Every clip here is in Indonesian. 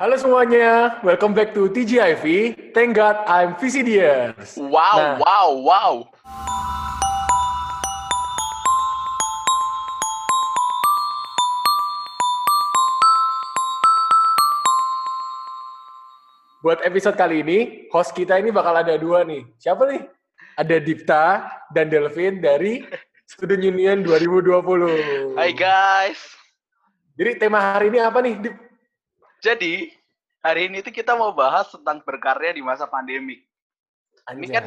Halo semuanya, welcome back to TGIV. Thank God I'm VCDers. Wow, Nah. wow, wow. Buat episode kali ini, host kita ini bakal ada dua nih. Siapa nih? Ada Dipta dan Delvin dari Student Union 2020. Hai guys. Jadi tema hari ini apa nih, Dip? Jadi, hari ini tuh kita mau bahas tentang berkarya di masa pandemi. Ini kan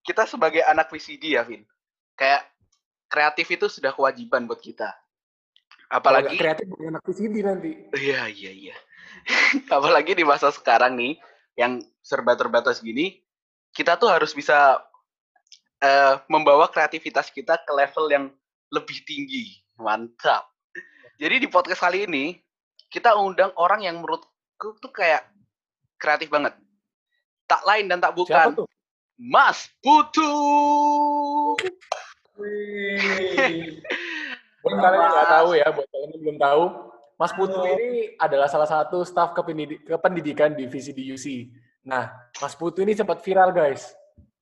kita sebagai anak VCD ya, Vin. Kayak kreatif itu sudah kewajiban buat kita. Apalagi kreatif bukan anak VCD nanti. Iya, iya, iya. Apalagi di masa sekarang nih yang serba terbatas gini, kita tuh harus bisa eh, membawa kreativitas kita ke level yang lebih tinggi. Mantap. Jadi di podcast kali ini kita undang orang yang menurutku tuh kayak kreatif banget. Tak lain dan tak Siapa bukan tuh? Mas Putu. Buat kalian yang nggak tahu ya, buat kalian yang belum tahu, Mas Putu ini adalah salah satu staf kependidi- kependidikan di VCDUC. Nah, Mas Putu ini sempat viral guys.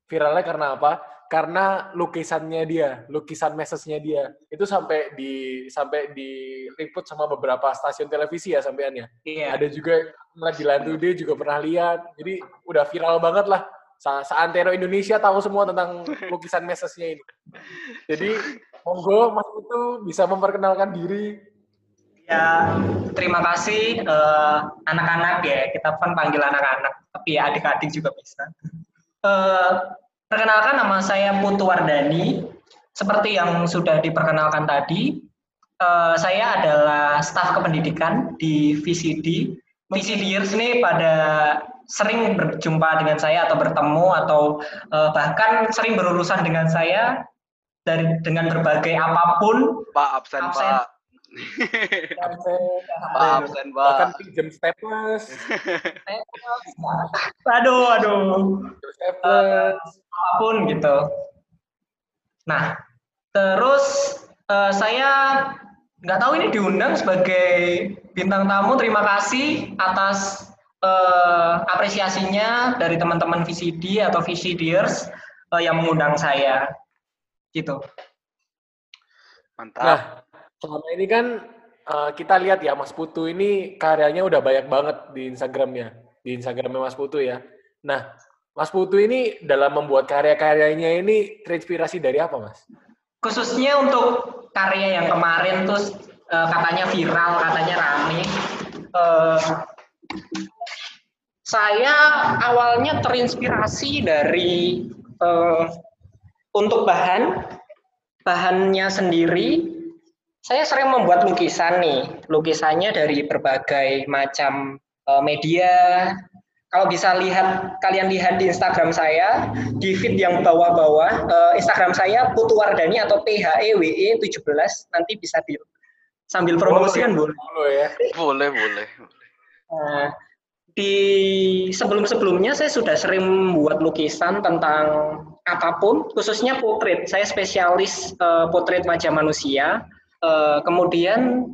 Viralnya karena apa? Karena lukisannya dia, lukisan message-nya dia itu sampai di sampai diliput sama beberapa stasiun televisi ya sampeannya. Iya. Ada juga ngeliat di Line Today juga pernah lihat. Jadi udah viral banget lah. Sa Seantero Indonesia tahu semua tentang lukisan message-nya ini. Jadi monggo Mas Putu bisa memperkenalkan diri. Ya, terima kasih eh, anak-anak ya. Kita kan panggil anak-anak, tapi ya adik-adik juga bisa. Eh, perkenalkan nama saya Putu Wardani. Seperti yang sudah diperkenalkan tadi, eh, saya adalah staf kependidikan di VCD. VCDers ini pada sering berjumpa dengan saya atau bertemu atau eh, bahkan sering berurusan dengan saya dari dengan berbagai apa pun Pak absen, Absen. Pak. Pak absen, Bahkan pinjam staples, aduh. Aduh. Pinjam staples. apa pun gitu. Nah terus eh, saya nggak tahu ini diundang sebagai bintang tamu. Terima kasih atas eh, apresiasinya dari teman-teman VCD atau VCDers eh, yang mengundang saya. Gitu. Mantap. Nah, selama ini kan uh, kita lihat ya Mas Putu ini karyanya udah banyak banget di Instagramnya, di Instagramnya Mas Putu ya. Nah, Mas Putu ini dalam membuat karya-karyanya ini terinspirasi dari apa, Mas? khususnya untuk karya yang kemarin tuh eh, katanya viral, katanya rame. Eh, saya awalnya terinspirasi dari eh, untuk bahan bahannya sendiri. Saya sering membuat lukisan nih, lukisannya dari berbagai macam eh, media. Kalau bisa lihat, kalian lihat di Instagram saya, di feed yang bawah-bawah, eh, Instagram saya Putu Wardani atau E PHEWE 17, nanti bisa di sambil promosi kan boleh. Dulu ya. Boleh, boleh. Nah, di sebelum-sebelumnya saya sudah sering membuat lukisan tentang apa pun, khususnya potret. Saya spesialis eh, potret wajah manusia. Eh, kemudian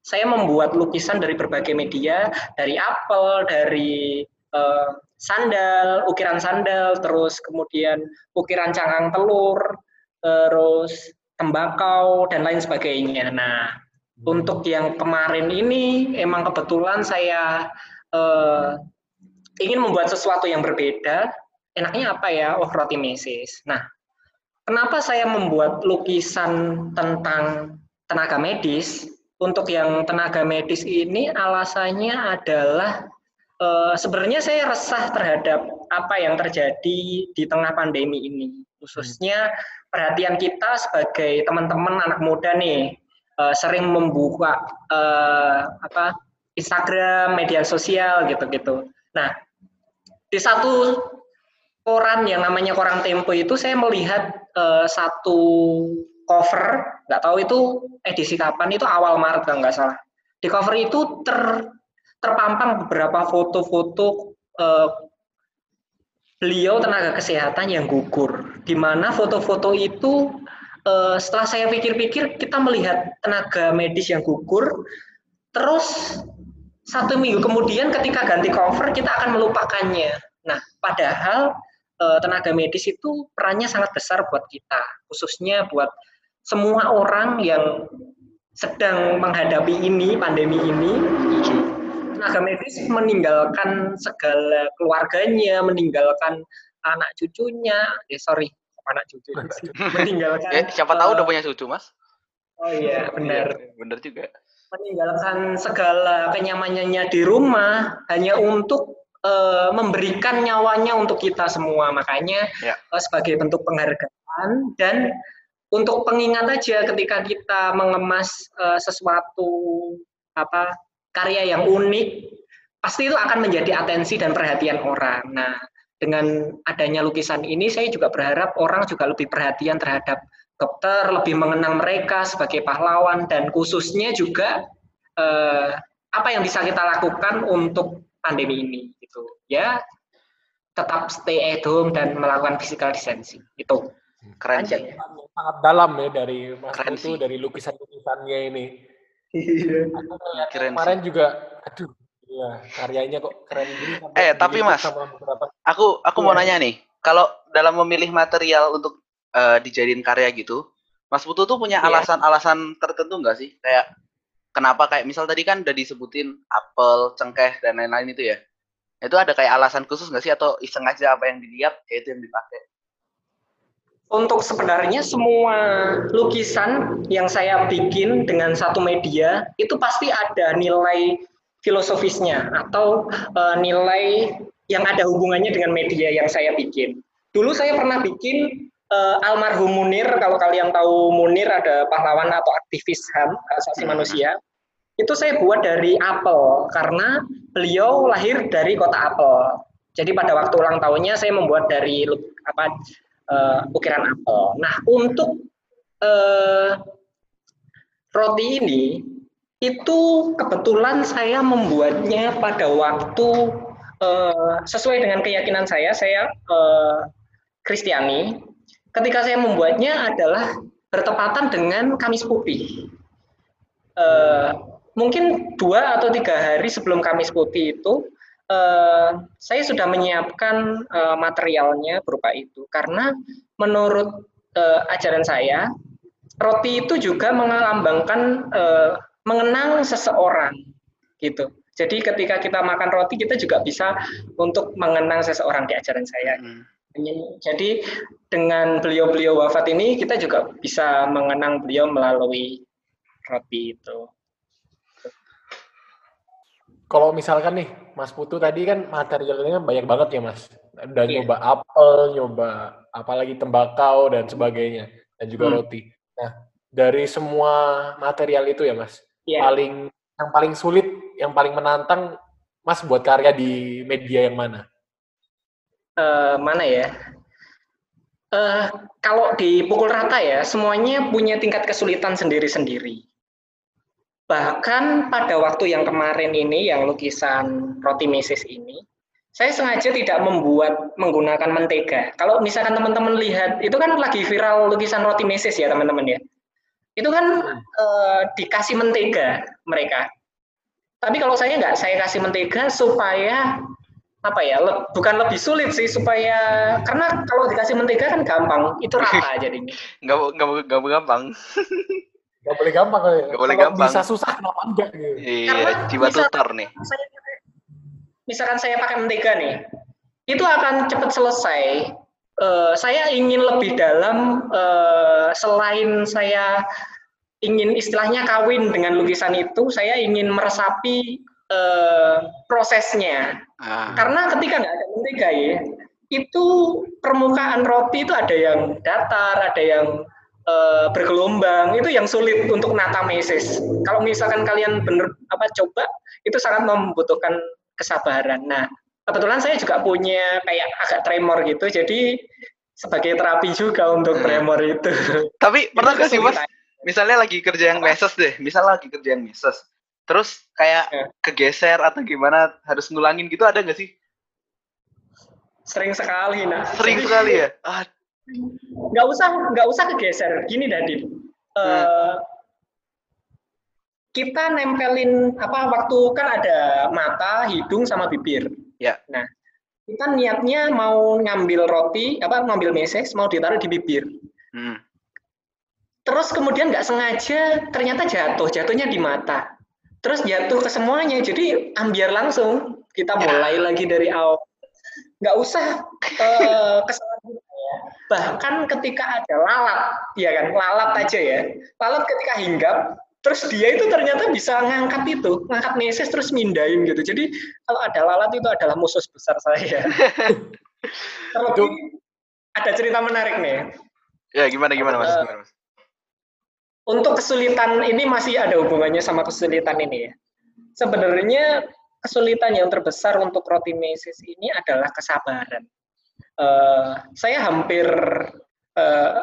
saya membuat lukisan dari berbagai media, dari apel, dari eh, sandal, ukiran sandal, terus kemudian ukiran cangkang telur, terus tembakau dan lain sebagainya. Nah, untuk yang kemarin ini emang kebetulan saya eh, ingin membuat sesuatu yang berbeda. Enaknya apa ya? Oh, roti mesis. Nah, kenapa saya membuat lukisan tentang tenaga medis? Untuk yang tenaga medis ini alasannya adalah eh, sebenarnya saya resah terhadap apa yang terjadi di tengah pandemi ini. Khususnya perhatian kita sebagai teman-teman anak muda nih eh, sering membuka eh, apa Instagram, media sosial gitu-gitu. Nah, di satu koran yang namanya koran Tempo itu saya melihat eh, satu cover, nggak tahu itu edisi kapan, itu awal Maret kalau nggak salah. Di cover itu ter, terpampang beberapa foto-foto eh, beliau tenaga kesehatan yang gugur, di mana foto-foto itu eh, setelah saya pikir-pikir kita melihat tenaga medis yang gugur, terus satu minggu kemudian ketika ganti cover kita akan melupakannya. Nah, padahal eh, tenaga medis itu perannya sangat besar buat kita, khususnya buat semua orang yang sedang menghadapi ini pandemi ini. Tenaga medis meninggalkan segala keluarganya, meninggalkan anak cucunya. Eh sorry, anak cucu. meninggalkan. Eh, siapa tahu udah eh, punya cucu, Mas. Oh iya, benar Bener juga. meninggalkan segala kenyamanannya di rumah hanya untuk eh, memberikan nyawanya untuk kita semua. Makanya Ya. eh, sebagai bentuk penghargaan dan untuk pengingat aja ketika kita mengemas eh, sesuatu apa karya yang unik, pasti itu akan menjadi atensi dan perhatian orang. Nah, dengan adanya lukisan ini saya juga berharap orang juga lebih perhatian terhadap dokter, lebih mengenang mereka sebagai pahlawan dan khususnya juga eh, apa yang bisa kita lakukan untuk pandemi ini gitu. Ya, tetap stay at home dan melakukan physical distancing. Itu. Keren sih. ya. Sangat dalam ya dari Mas Keren Putu, sih. dari lukisan-lukisannya ini. Iya. Keren kemarin juga, aduh, ya karyanya kok keren gini. sampai Eh, tapi Mas, beberapa Aku aku mau Iya. nanya nih, kalau dalam memilih material untuk eh, dijadiin karya gitu, Mas Putu tuh punya Iya. alasan-alasan tertentu nggak sih? Kayak kenapa kayak misal tadi kan udah disebutin apel, cengkeh dan lain-lain itu ya. Itu ada kayak alasan khusus nggak sih atau iseng aja apa yang dilihat ya itu yang dipakai? Untuk sebenarnya semua lukisan yang saya bikin dengan satu media itu pasti ada nilai filosofisnya atau eh, nilai yang ada hubungannya dengan media yang saya bikin. Dulu saya pernah bikin eh, almarhum Munir, kalau kalian tahu Munir ada pahlawan atau aktivis HAM, hak asasi Hmm. manusia. Itu saya buat dari apel karena beliau lahir dari kota apel. Jadi pada waktu ulang tahunnya saya membuat dari apa eh, ukiran apel. Nah, untuk eh, roti ini itu kebetulan saya membuatnya pada waktu eh, sesuai dengan keyakinan saya, saya Kristiani. Ketika saya membuatnya adalah bertepatan dengan Kamis Putih. Eh, mungkin dua atau tiga hari sebelum Kamis Putih itu eh, saya sudah menyiapkan eh, materialnya berupa itu karena menurut eh, ajaran saya roti itu juga melambangkan eh, mengenang seseorang gitu. Jadi ketika kita makan roti kita juga bisa untuk mengenang seseorang di ajaran saya. Hmm. Jadi dengan beliau-beliau wafat ini kita juga bisa mengenang beliau melalui roti itu. Kalau misalkan nih, Mas Putu tadi kan materialnya banyak banget ya Mas. Udah Iya. nyoba apel, nyoba apalagi tembakau dan sebagainya, dan juga Hmm. roti. Nah, dari semua material itu ya Mas, Ya, paling yang paling sulit, yang paling menantang, Mas buat karya di media yang mana? eh, mana ya? Eh, kalau dipukul rata ya, semuanya punya tingkat kesulitan sendiri-sendiri. Bahkan pada waktu yang kemarin ini, yang lukisan roti mesis ini, saya sengaja tidak membuat menggunakan mentega. Kalau misalkan teman-teman lihat, itu kan lagi viral lukisan roti mesis ya teman-teman ya. Itu kan eh, dikasih mentega mereka. Tapi kalau saya nggak, saya kasih mentega supaya apa ya, le- bukan lebih sulit sih supaya karena kalau dikasih mentega kan gampang, itu rata jadinya. Nggak nggak nggak gampang. Gak boleh gampang. kali ya. Nggak boleh gampang. bisa susah, kenapa enggak? Gitu. Iya, Karena jiwa tutor nih. saya misalkan saya pakai mentega nih, itu akan cepat selesai. Eh, saya ingin lebih dalam eh, selain saya ingin istilahnya kawin dengan lukisan itu, saya ingin meresapi eh, prosesnya. Ah, Karena ketika nggak ada mentega ya, itu permukaan roti itu ada yang datar, ada yang eh, bergelombang, itu yang sulit untuk nata mesis. Kalau misalkan kalian bener apa coba, itu sangat membutuhkan kesabaran. Nah, kebetulan saya juga punya kayak agak tremor gitu, jadi sebagai terapi juga untuk Hmm. tremor itu. Tapi pernah nggak sih mas? Misalnya lagi kerja yang meses deh, misal lagi kerja yang meses, terus kayak Ya. kegeser atau gimana harus ngulangin gitu ada nggak sih? Sering sekali, nah. Sering sekali ya. nggak usah nggak usah kegeser gini Dadin Eh, kita nempelin apa waktu kan ada mata, hidung sama bibir. Ya. Nah, kita niatnya mau ngambil roti, apa ngambil meses, mau ditaruh di bibir. Hmm. Terus kemudian nggak sengaja ternyata jatuh, jatuhnya di mata. Terus jatuh ke semuanya, jadi ambiar langsung. Kita Ya. mulai lagi dari awal. Nggak usah eh, kesalahan kita ya. Bahkan ketika ada lalat, ya kan, lalat aja ya. Lalat ketika hinggap, terus dia itu ternyata bisa ngangkat itu, ngangkat meses terus mindahin gitu. Jadi kalau ada lalat itu adalah musuh besar saya. Terlebih ada cerita menarik nih. Ya, gimana gimana Mas? Eh, Gimana, Mas? untuk kesulitan ini masih ada hubungannya sama kesulitan ini ya. Sebenarnya kesulitan yang terbesar untuk roti mesis ini adalah kesabaran. Eh, saya hampir eh,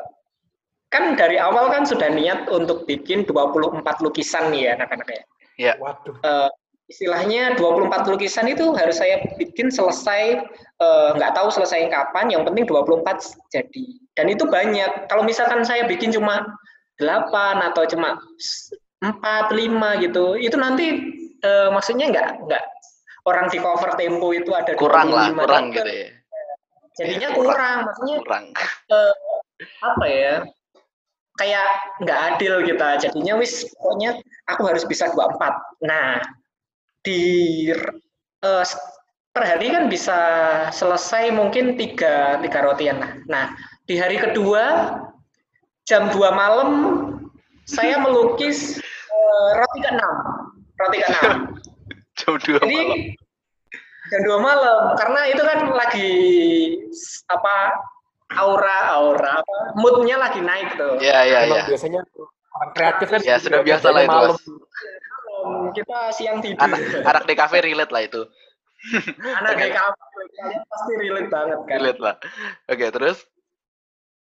kan dari awal kan sudah niat untuk bikin 24 lukisan nih ya anak-anak ya. Waduh. Eh, istilahnya 24 lukisan itu harus saya bikin selesai eh, nggak tahu selesai kapan, yang penting 24 jadi. Dan itu banyak. Kalau misalkan saya bikin cuma 8 atau cuma 4, 5 gitu, itu nanti eh, maksudnya nggak nggak orang di cover tempo itu ada Kurang lah, 25, kurang gitu ya. Jadinya Kurang. kurang, maksudnya Kurang. apa ya kayak nggak adil kita jadinya wis pokoknya aku harus bisa 24 nah di eh, per hari kan bisa selesai mungkin tiga tiga rotian lah nah di hari kedua jam 2 malam saya melukis eh, roti ke-6 roti ke-6 Jam 2 jadi malam. Jam 2 malam karena itu kan lagi apa aura aura apa moodnya lagi naik tuh Ya, ya, Emang ya. biasanya orang kreatif kan Ya, sudah biasa lah itu, malam. Kita siang tidur Anak anak di kafe relate lah itu. anak DKP kalian pasti relate banget kan Relate lah. Oke, terus?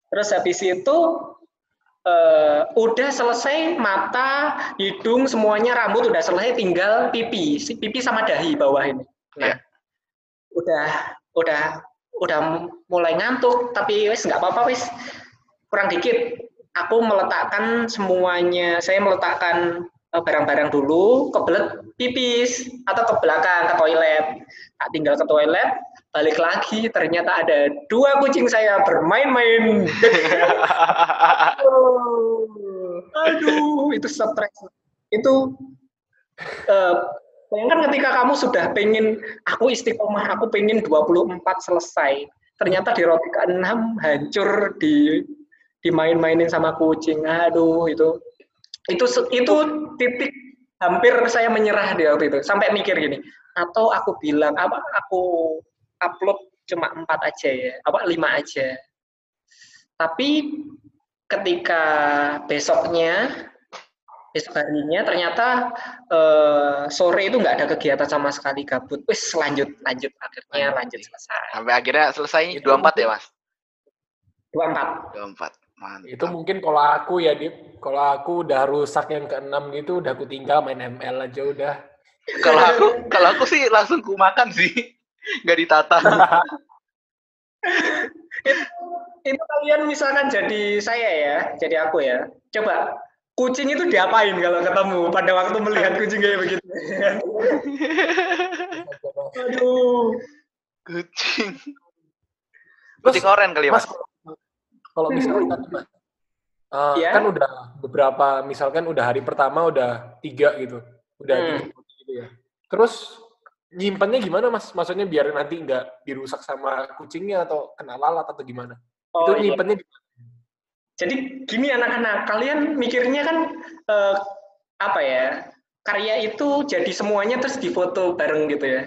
terus habis itu eh, udah selesai mata hidung semuanya rambut udah selesai tinggal pipi Si- pipi sama dahi bawah ini nah Ya. udah udah udah mulai ngantuk tapi wes nggak apa-apa wes kurang dikit. Aku meletakkan semuanya saya meletakkan eh, barang-barang dulu kebelet pipis atau ke belakang ke toilet. Nah, tinggal ke toilet balik lagi ternyata ada dua kucing saya bermain-main. Aduh itu stres. Itu eh, bayangkan ketika kamu sudah pengen aku istiqomah aku pengen 24 selesai. Ternyata di roti ke-6 hancur di dimain-mainin sama kucing. Aduh itu itu itu titik hampir saya menyerah di waktu itu. Sampai mikir gini atau aku bilang apa aku upload cuma empat aja ya apa lima aja. Tapi ketika besoknya besok harinya ternyata eh, sore itu nggak ada kegiatan sama sekali gabut wis lanjut lanjut akhirnya lanjut selesai Sampai akhirnya selesai Itu 24 ya, Mas? dua empat 24. Mantap. Itu mungkin kalau aku ya, Dip. Kalau aku udah rusak yang keenam gitu, udah aku tinggal main ML aja udah. Kalau aku kalau aku sih langsung ku makan sih. Nggak ditata. itu kalian misalkan jadi saya ya jadi aku ya coba kucing itu diapain kalau ketemu pada waktu melihat kucing kayak begitu aduh Kucing. Kucing oren kali ya, Mas, Mas? kalau misalkan Mas, eh, Iya. kan udah beberapa, misalkan udah hari pertama udah tiga gitu, udah Hmm. gitu ya. Terus nyimpannya gimana, Mas? Maksudnya biar nanti nggak dirusak sama kucingnya atau kena lalat atau gimana? oh, itu iya. nyimpannya di jadi gini anak-anak kalian mikirnya kan eh, apa ya karya itu jadi semuanya terus difoto bareng gitu ya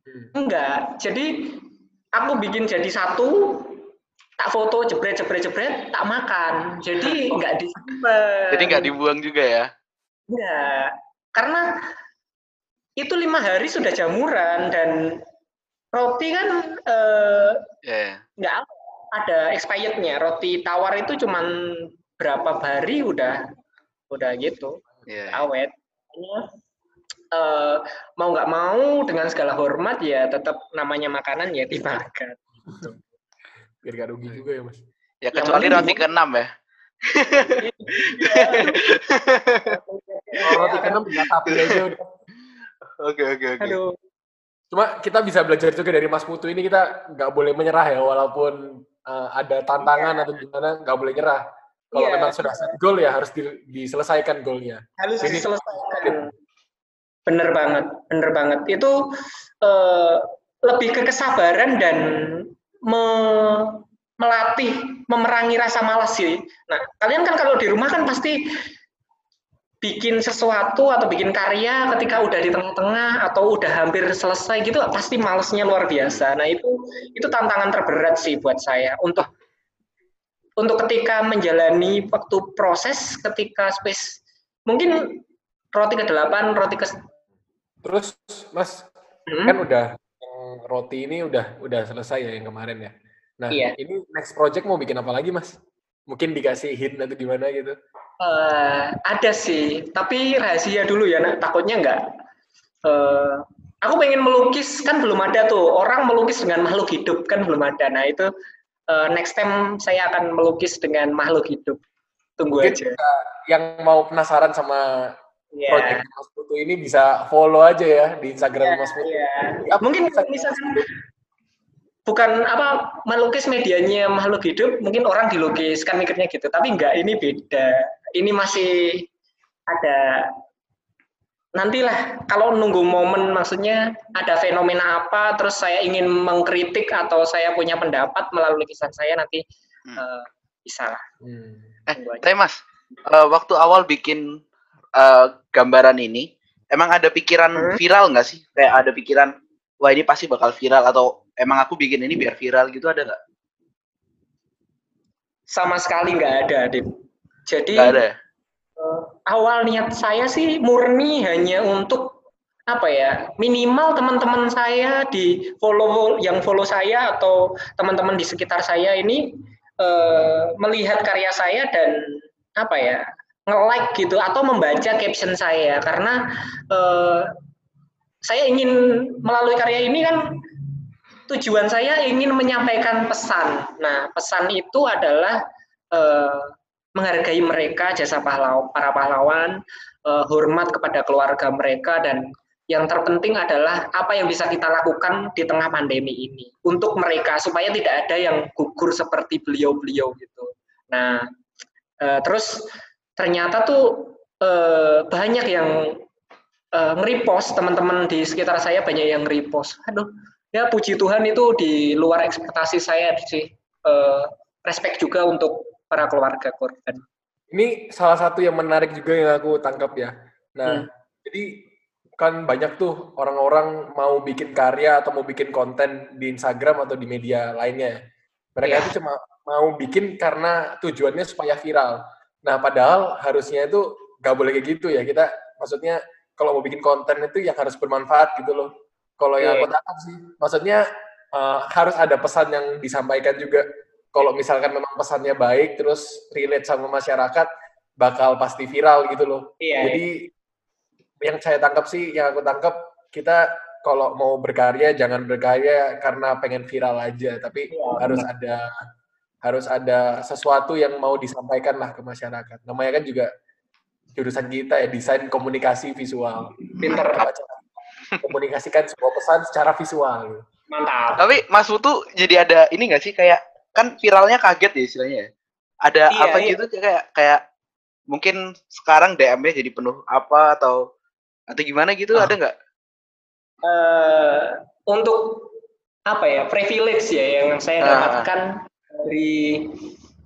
Hmm. enggak jadi aku bikin jadi satu tak foto jebret jebret jebret tak makan jadi enggak disimpan Jadi nggak dibuang juga ya? Enggak, karena itu lima hari sudah jamuran dan roti kan eh, Ya. nggak ada expirednya. Roti tawar itu cuman berapa hari udah udah gitu Ya. awet. Makanya, eh, mau nggak mau dengan segala hormat ya tetap namanya makanan ya dimakan. biar gak rugi juga ya, Mas. Ya kecuali penting roti ke-6 ya. Roti keenam tinggal tapi aja udah. Oke oke oke. Cuma kita bisa belajar juga dari Mas Putu ini kita nggak boleh menyerah ya walaupun uh, ada tantangan atau gimana nggak boleh nyerah. Kalau Iya. memang sudah set goal ya harus di- diselesaikan goalnya. harus Ini- diselesaikan. Bener banget, bener banget. Itu eh, lebih ke kesabaran dan me- melatih, memerangi rasa malas sih. Nah, kalian kan kalau di rumah kan pasti bikin sesuatu atau bikin karya ketika udah di tengah-tengah atau udah hampir selesai gitu pasti malesnya luar biasa. Nah itu itu tantangan terberat sih buat saya untuk untuk ketika menjalani waktu proses ketika space mungkin roti ke-8, roti ke Terus Mas Hmm? kan udah yang roti ini udah udah selesai ya yang kemarin ya. Nah Iya. ini next project mau bikin apa lagi Mas? Mungkin dikasih hint atau gimana gitu. Eh, ada sih, tapi rahasia dulu ya, nak. takutnya enggak. Eh, aku pengen melukis, kan belum ada tuh. Orang melukis dengan makhluk hidup, kan belum ada. Nah itu eh, next time saya akan melukis dengan makhluk hidup. Tunggu Mungkin aja. Yang mau penasaran sama Ya, project Mas Putu ini bisa follow aja ya di Instagram Mas Putu. Apa Mungkin bisa- misalkan bukan apa melukis medianya makhluk hidup, mungkin orang dilukis kan mikirnya gitu. Tapi enggak, ini beda. Ini masih ada nantilah kalau nunggu momen maksudnya ada fenomena apa terus saya ingin mengkritik atau saya punya pendapat melalui lukisan saya nanti Hmm. eh, bisa lah Hmm. Eh, tapi Mas, eh, waktu awal bikin eh, gambaran ini, emang ada pikiran Hmm. viral nggak sih? Kayak ada pikiran, wah ini pasti bakal viral atau emang aku bikin ini biar viral gitu ada nggak? sama sekali nggak ada Adit jadi ada. ya? eh, awal niat saya sih murni hanya untuk apa ya minimal teman-teman saya di follow yang follow saya atau teman-teman di sekitar saya ini eh, melihat karya saya dan apa ya nge-like gitu atau membaca caption saya karena eh, saya ingin melalui karya ini kan tujuan saya ingin menyampaikan pesan. Nah, pesan itu adalah eh, menghargai mereka jasa pahlawan, para pahlawan, eh, hormat kepada keluarga mereka dan yang terpenting adalah apa yang bisa kita lakukan di tengah pandemi ini untuk mereka supaya tidak ada yang gugur seperti beliau-beliau gitu. Nah, eh, terus ternyata tuh eh, banyak yang eh, nge-repost teman-teman di sekitar saya banyak yang nge-repost. Aduh, ya puji Tuhan itu di luar ekspektasi saya sih. Eh, respect juga untuk para keluarga korban. Ini salah satu yang menarik juga yang aku tangkap ya. Nah, Hmm. jadi kan banyak tuh orang-orang mau bikin karya atau mau bikin konten di Instagram atau di media lainnya. Mereka Iya. itu cuma mau bikin karena tujuannya supaya viral. Nah, padahal harusnya itu nggak boleh kayak gitu ya. Kita maksudnya kalau mau bikin konten itu yang harus bermanfaat gitu loh. Kalau yang Iya. aku tangkap sih, maksudnya eh, harus ada pesan yang disampaikan juga. Kalau misalkan memang pesannya baik, terus relate sama masyarakat, bakal pasti viral gitu loh. Iya. Jadi yang saya tangkap sih, yang aku tangkap kita kalau mau berkarya jangan berkarya karena pengen viral aja, tapi Iya, harus benar. ada harus ada sesuatu yang mau disampaikan lah ke masyarakat. Namanya kan juga jurusan kita ya desain komunikasi visual. Pinter. Komunikasikan sebuah pesan secara visual. Mantap. Tapi Mas Putu jadi ada ini nggak sih kayak kan viralnya kaget ya istilahnya. ya? Ada Iya, apa iya. gitu kayak kayak mungkin sekarang DM-nya jadi penuh apa atau atau gimana gitu Ah. ada nggak? eh untuk apa ya privilege ya yang saya Ah. dapatkan dari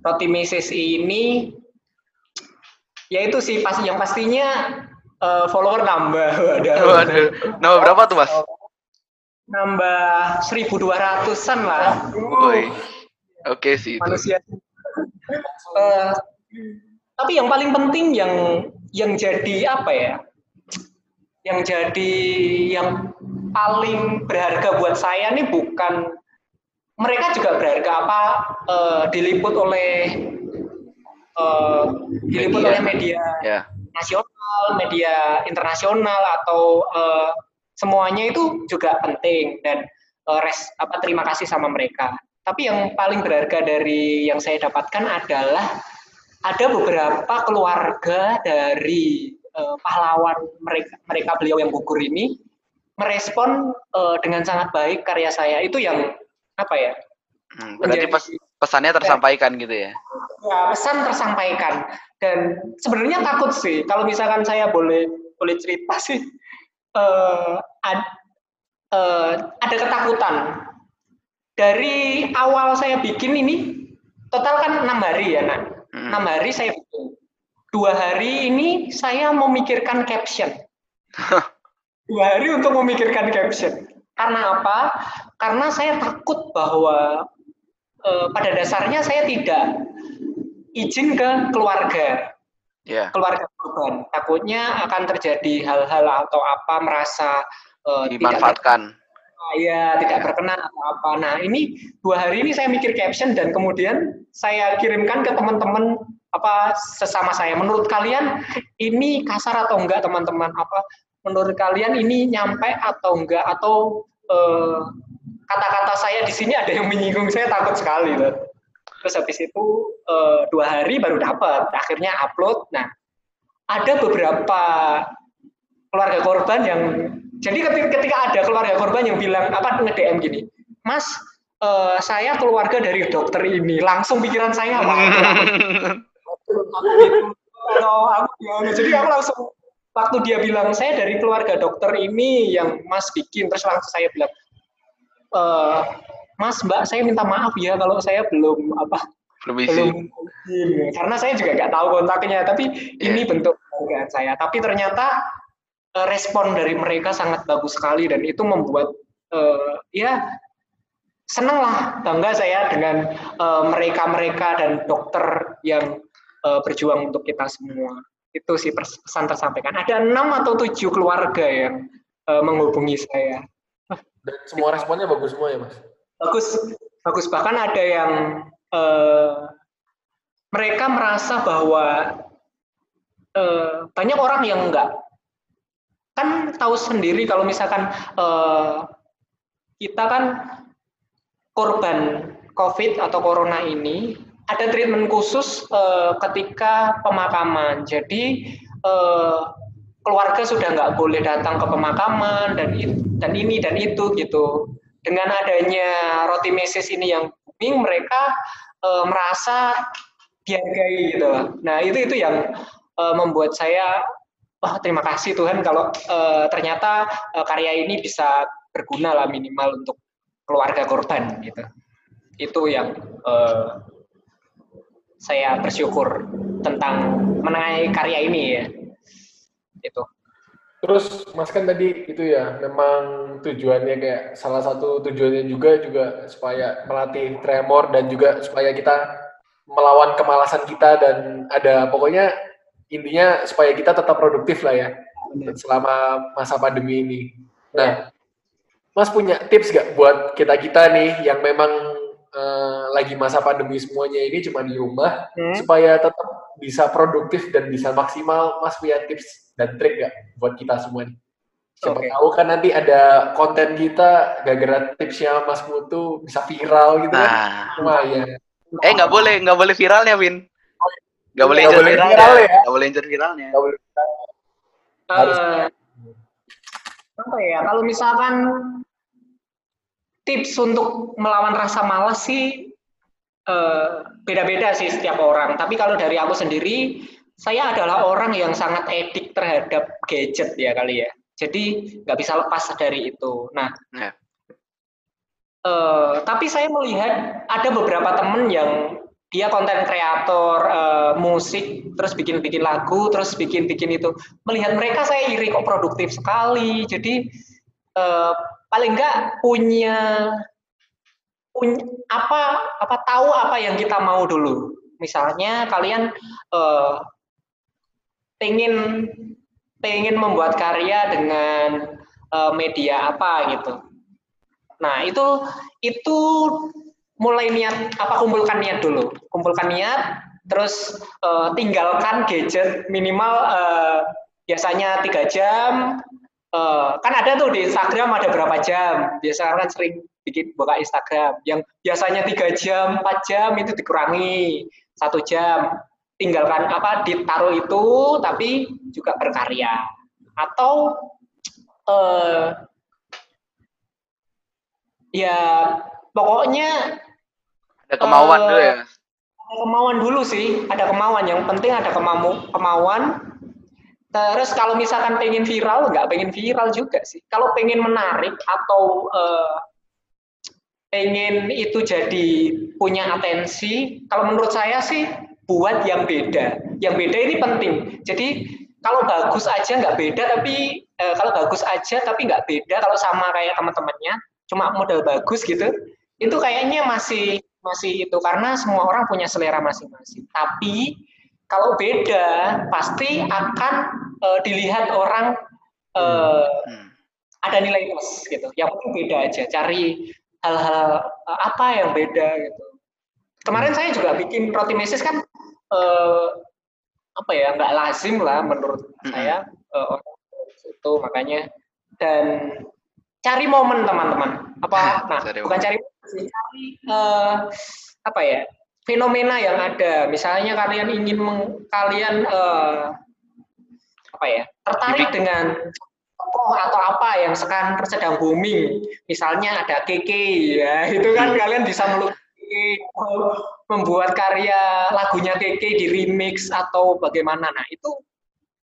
roti meses ini yaitu sih pas yang pastinya eh, follower nambah waduh Waduh, nama berapa tuh Mas? nambah 1200-an lah Woi. Oke sih itu. manusia Eh, tapi yang paling penting yang yang jadi apa ya yang jadi yang paling berharga buat saya nih bukan mereka juga berharga apa eh, diliput oleh eh, diliput Media. oleh media Ya. nasional, media internasional atau eh, semuanya itu juga penting dan eh, res apa terima kasih sama mereka. Tapi yang paling berharga dari yang saya dapatkan adalah ada beberapa keluarga dari uh, pahlawan mereka mereka beliau yang gugur ini merespon uh, dengan sangat baik karya saya. Itu yang apa ya hmm, berarti pes pesannya tersampaikan gitu ya? Ya pesan tersampaikan. Dan sebenarnya takut sih. Kalau misalkan saya boleh boleh cerita sih uh, ad, uh, ada ketakutan dari awal saya bikin ini total kan enam hari ya nak. Hmm. enam hari saya bikin. Dua hari ini saya memikirkan caption. Dua hari untuk memikirkan caption. Karena apa? Karena saya takut bahwa uh, pada dasarnya saya tidak izin ke keluarga. Yeah. keluarga korban. Takutnya akan terjadi hal-hal atau apa merasa uh, dimanfaatkan. tidak ya tidak berkenan atau apa nah ini dua hari ini saya mikir caption dan kemudian saya kirimkan ke teman-teman apa sesama saya. Menurut kalian ini kasar atau enggak teman-teman? Apa menurut kalian ini nyampe atau enggak? Atau eh, kata-kata saya di sini ada yang menyinggung? Saya takut sekali loh terus habis itu uh, dua hari baru dapat. Akhirnya upload. Nah ada beberapa keluarga korban yang jadi ketika, ketika ada keluarga korban yang bilang apa nge-DM gini mas uh, saya keluarga dari dokter ini langsung pikiran saya kalau aku ya, jadi aku langsung waktu dia bilang saya dari keluarga dokter ini yang mas bikin terus langsung saya bilang e, Mas Mbak, saya minta maaf ya kalau saya belum apa belum belum karena saya juga nggak tahu kontaknya, tapi yeah. ini bentuk penghargaan saya. Tapi ternyata respon dari mereka sangat bagus sekali dan itu membuat uh, ya senang lah bangga saya dengan mereka-mereka uh, dan dokter yang uh, berjuang untuk kita semua. Itu sih pesan tersampaikan. Ada enam atau tujuh keluarga yang uh, menghubungi saya. Dan semua responnya bagus semua ya, Mas? Bagus, bagus. Bahkan ada yang uh, mereka merasa bahwa uh, banyak orang yang enggak kan tahu sendiri kalau misalkan uh, kita kan korban COVID atau Corona ini ada treatment khusus uh, ketika pemakaman. Jadi uh, keluarga sudah nggak boleh datang ke pemakaman dan dan ini dan itu gitu. Dengan adanya roti meses ini yang booming, mereka merasa dihargai gitu. Nah itu itu yang membuat saya, oh terima kasih Tuhan kalau e, ternyata e, karya ini bisa berguna lah minimal untuk keluarga korban gitu. Itu yang e, saya bersyukur tentang mengenai karya ini ya. Itu. Terus Mas kan tadi itu ya memang tujuannya kayak salah satu tujuannya juga juga supaya melatih tremor dan juga supaya kita melawan kemalasan kita dan ada pokoknya intinya supaya kita tetap produktif lah ya selama masa pandemi ini. Nah, Mas punya tips gak buat kita kita nih yang memang uh, lagi masa pandemi semuanya ini cuma di rumah hmm. supaya tetap bisa produktif dan bisa maksimal Mas punya tips dan trik gak buat kita semua nih? Siapa okay. tahu kan nanti ada konten kita gara-gara tipsnya Mas Mutu bisa viral gitu kan. Nah. ya. Eh nggak boleh, nggak boleh viralnya, Win. Nggak boleh viral viralnya. Viral ya. Nggak boleh viralnya. Gak boleh Harus. Uh, apa ya, kalau misalkan tips untuk melawan rasa malas sih eh, beda-beda uh, sih setiap orang. Tapi kalau dari aku sendiri, saya adalah orang yang sangat edik terhadap gadget ya kali ya. Jadi nggak bisa lepas dari itu. Nah, ya. uh, tapi saya melihat ada beberapa temen yang dia konten kreator uh, musik, terus bikin-bikin lagu, terus bikin-bikin itu. Melihat mereka saya iri kok produktif sekali. Jadi uh, paling nggak punya punya apa apa tahu apa yang kita mau dulu. Misalnya kalian uh, pengen pengen membuat karya dengan uh, media apa gitu. Nah itu itu mulai niat apa kumpulkan niat dulu, kumpulkan niat, terus uh, tinggalkan gadget minimal uh, biasanya tiga jam. Uh, kan ada tuh di Instagram ada berapa jam, biasanya kan sering bikin buka Instagram. Yang biasanya tiga jam, empat jam itu dikurangi satu jam. Tinggalkan apa ditaruh itu tapi juga berkarya. Atau uh, ya pokoknya ada kemauan uh, dulu ya? ada kemauan dulu sih. Ada kemauan. Yang penting ada kemau kemauan. Terus kalau misalkan pengen viral nggak pengen viral juga sih. Kalau pengen menarik atau uh, pengen itu jadi punya atensi kalau menurut saya sih buat yang beda. Yang beda ini penting. Jadi kalau bagus aja nggak beda, tapi eh, kalau bagus aja tapi nggak beda, kalau sama kayak teman-temannya, cuma model bagus gitu, itu kayaknya masih masih itu karena semua orang punya selera masing-masing. Tapi kalau beda pasti akan eh, dilihat orang hmm. ada nilai plus gitu. Yang penting beda aja, cari hal-hal eh, apa yang beda gitu. Kemarin saya juga bikin roti mesis kan uh, apa ya nggak lazim lah menurut mm-hmm. saya uh, itu makanya dan cari momen teman-teman apa nah cari bukan cari cari uh, apa ya fenomena yang ada misalnya kalian ingin meng, kalian uh, apa ya tertarik dengan tokoh atau apa yang sekarang sedang booming misalnya ada keke ya itu kan hmm. kalian bisa melukis membuat karya lagunya Keke di remix atau bagaimana. Nah, itu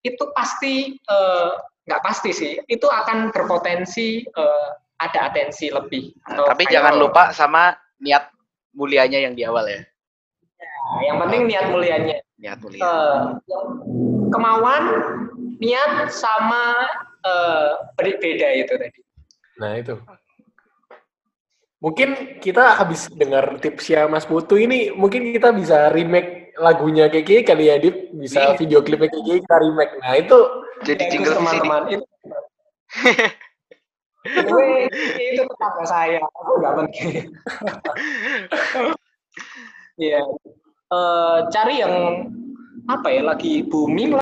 itu pasti eh, nggak uh, pasti sih. Itu akan berpotensi uh, ada atensi lebih. Nah, tapi jangan lupa sama niat mulianya yang di awal ya. ya yang penting niat mulianya. Niat mulia. Uh, kemauan, niat sama uh, berbeda itu tadi. Nah itu. Mungkin kita habis dengar tipsnya Mas Putu ini, mungkin kita bisa remake lagunya Kiki kali ya, Dip. Bisa yeah. video klipnya Kiki kita remake. Nah, itu jadi jingle teman-teman. Itu, itu tetangga saya, aku nggak penting. Iya. uh, cari yang apa ya lagi booming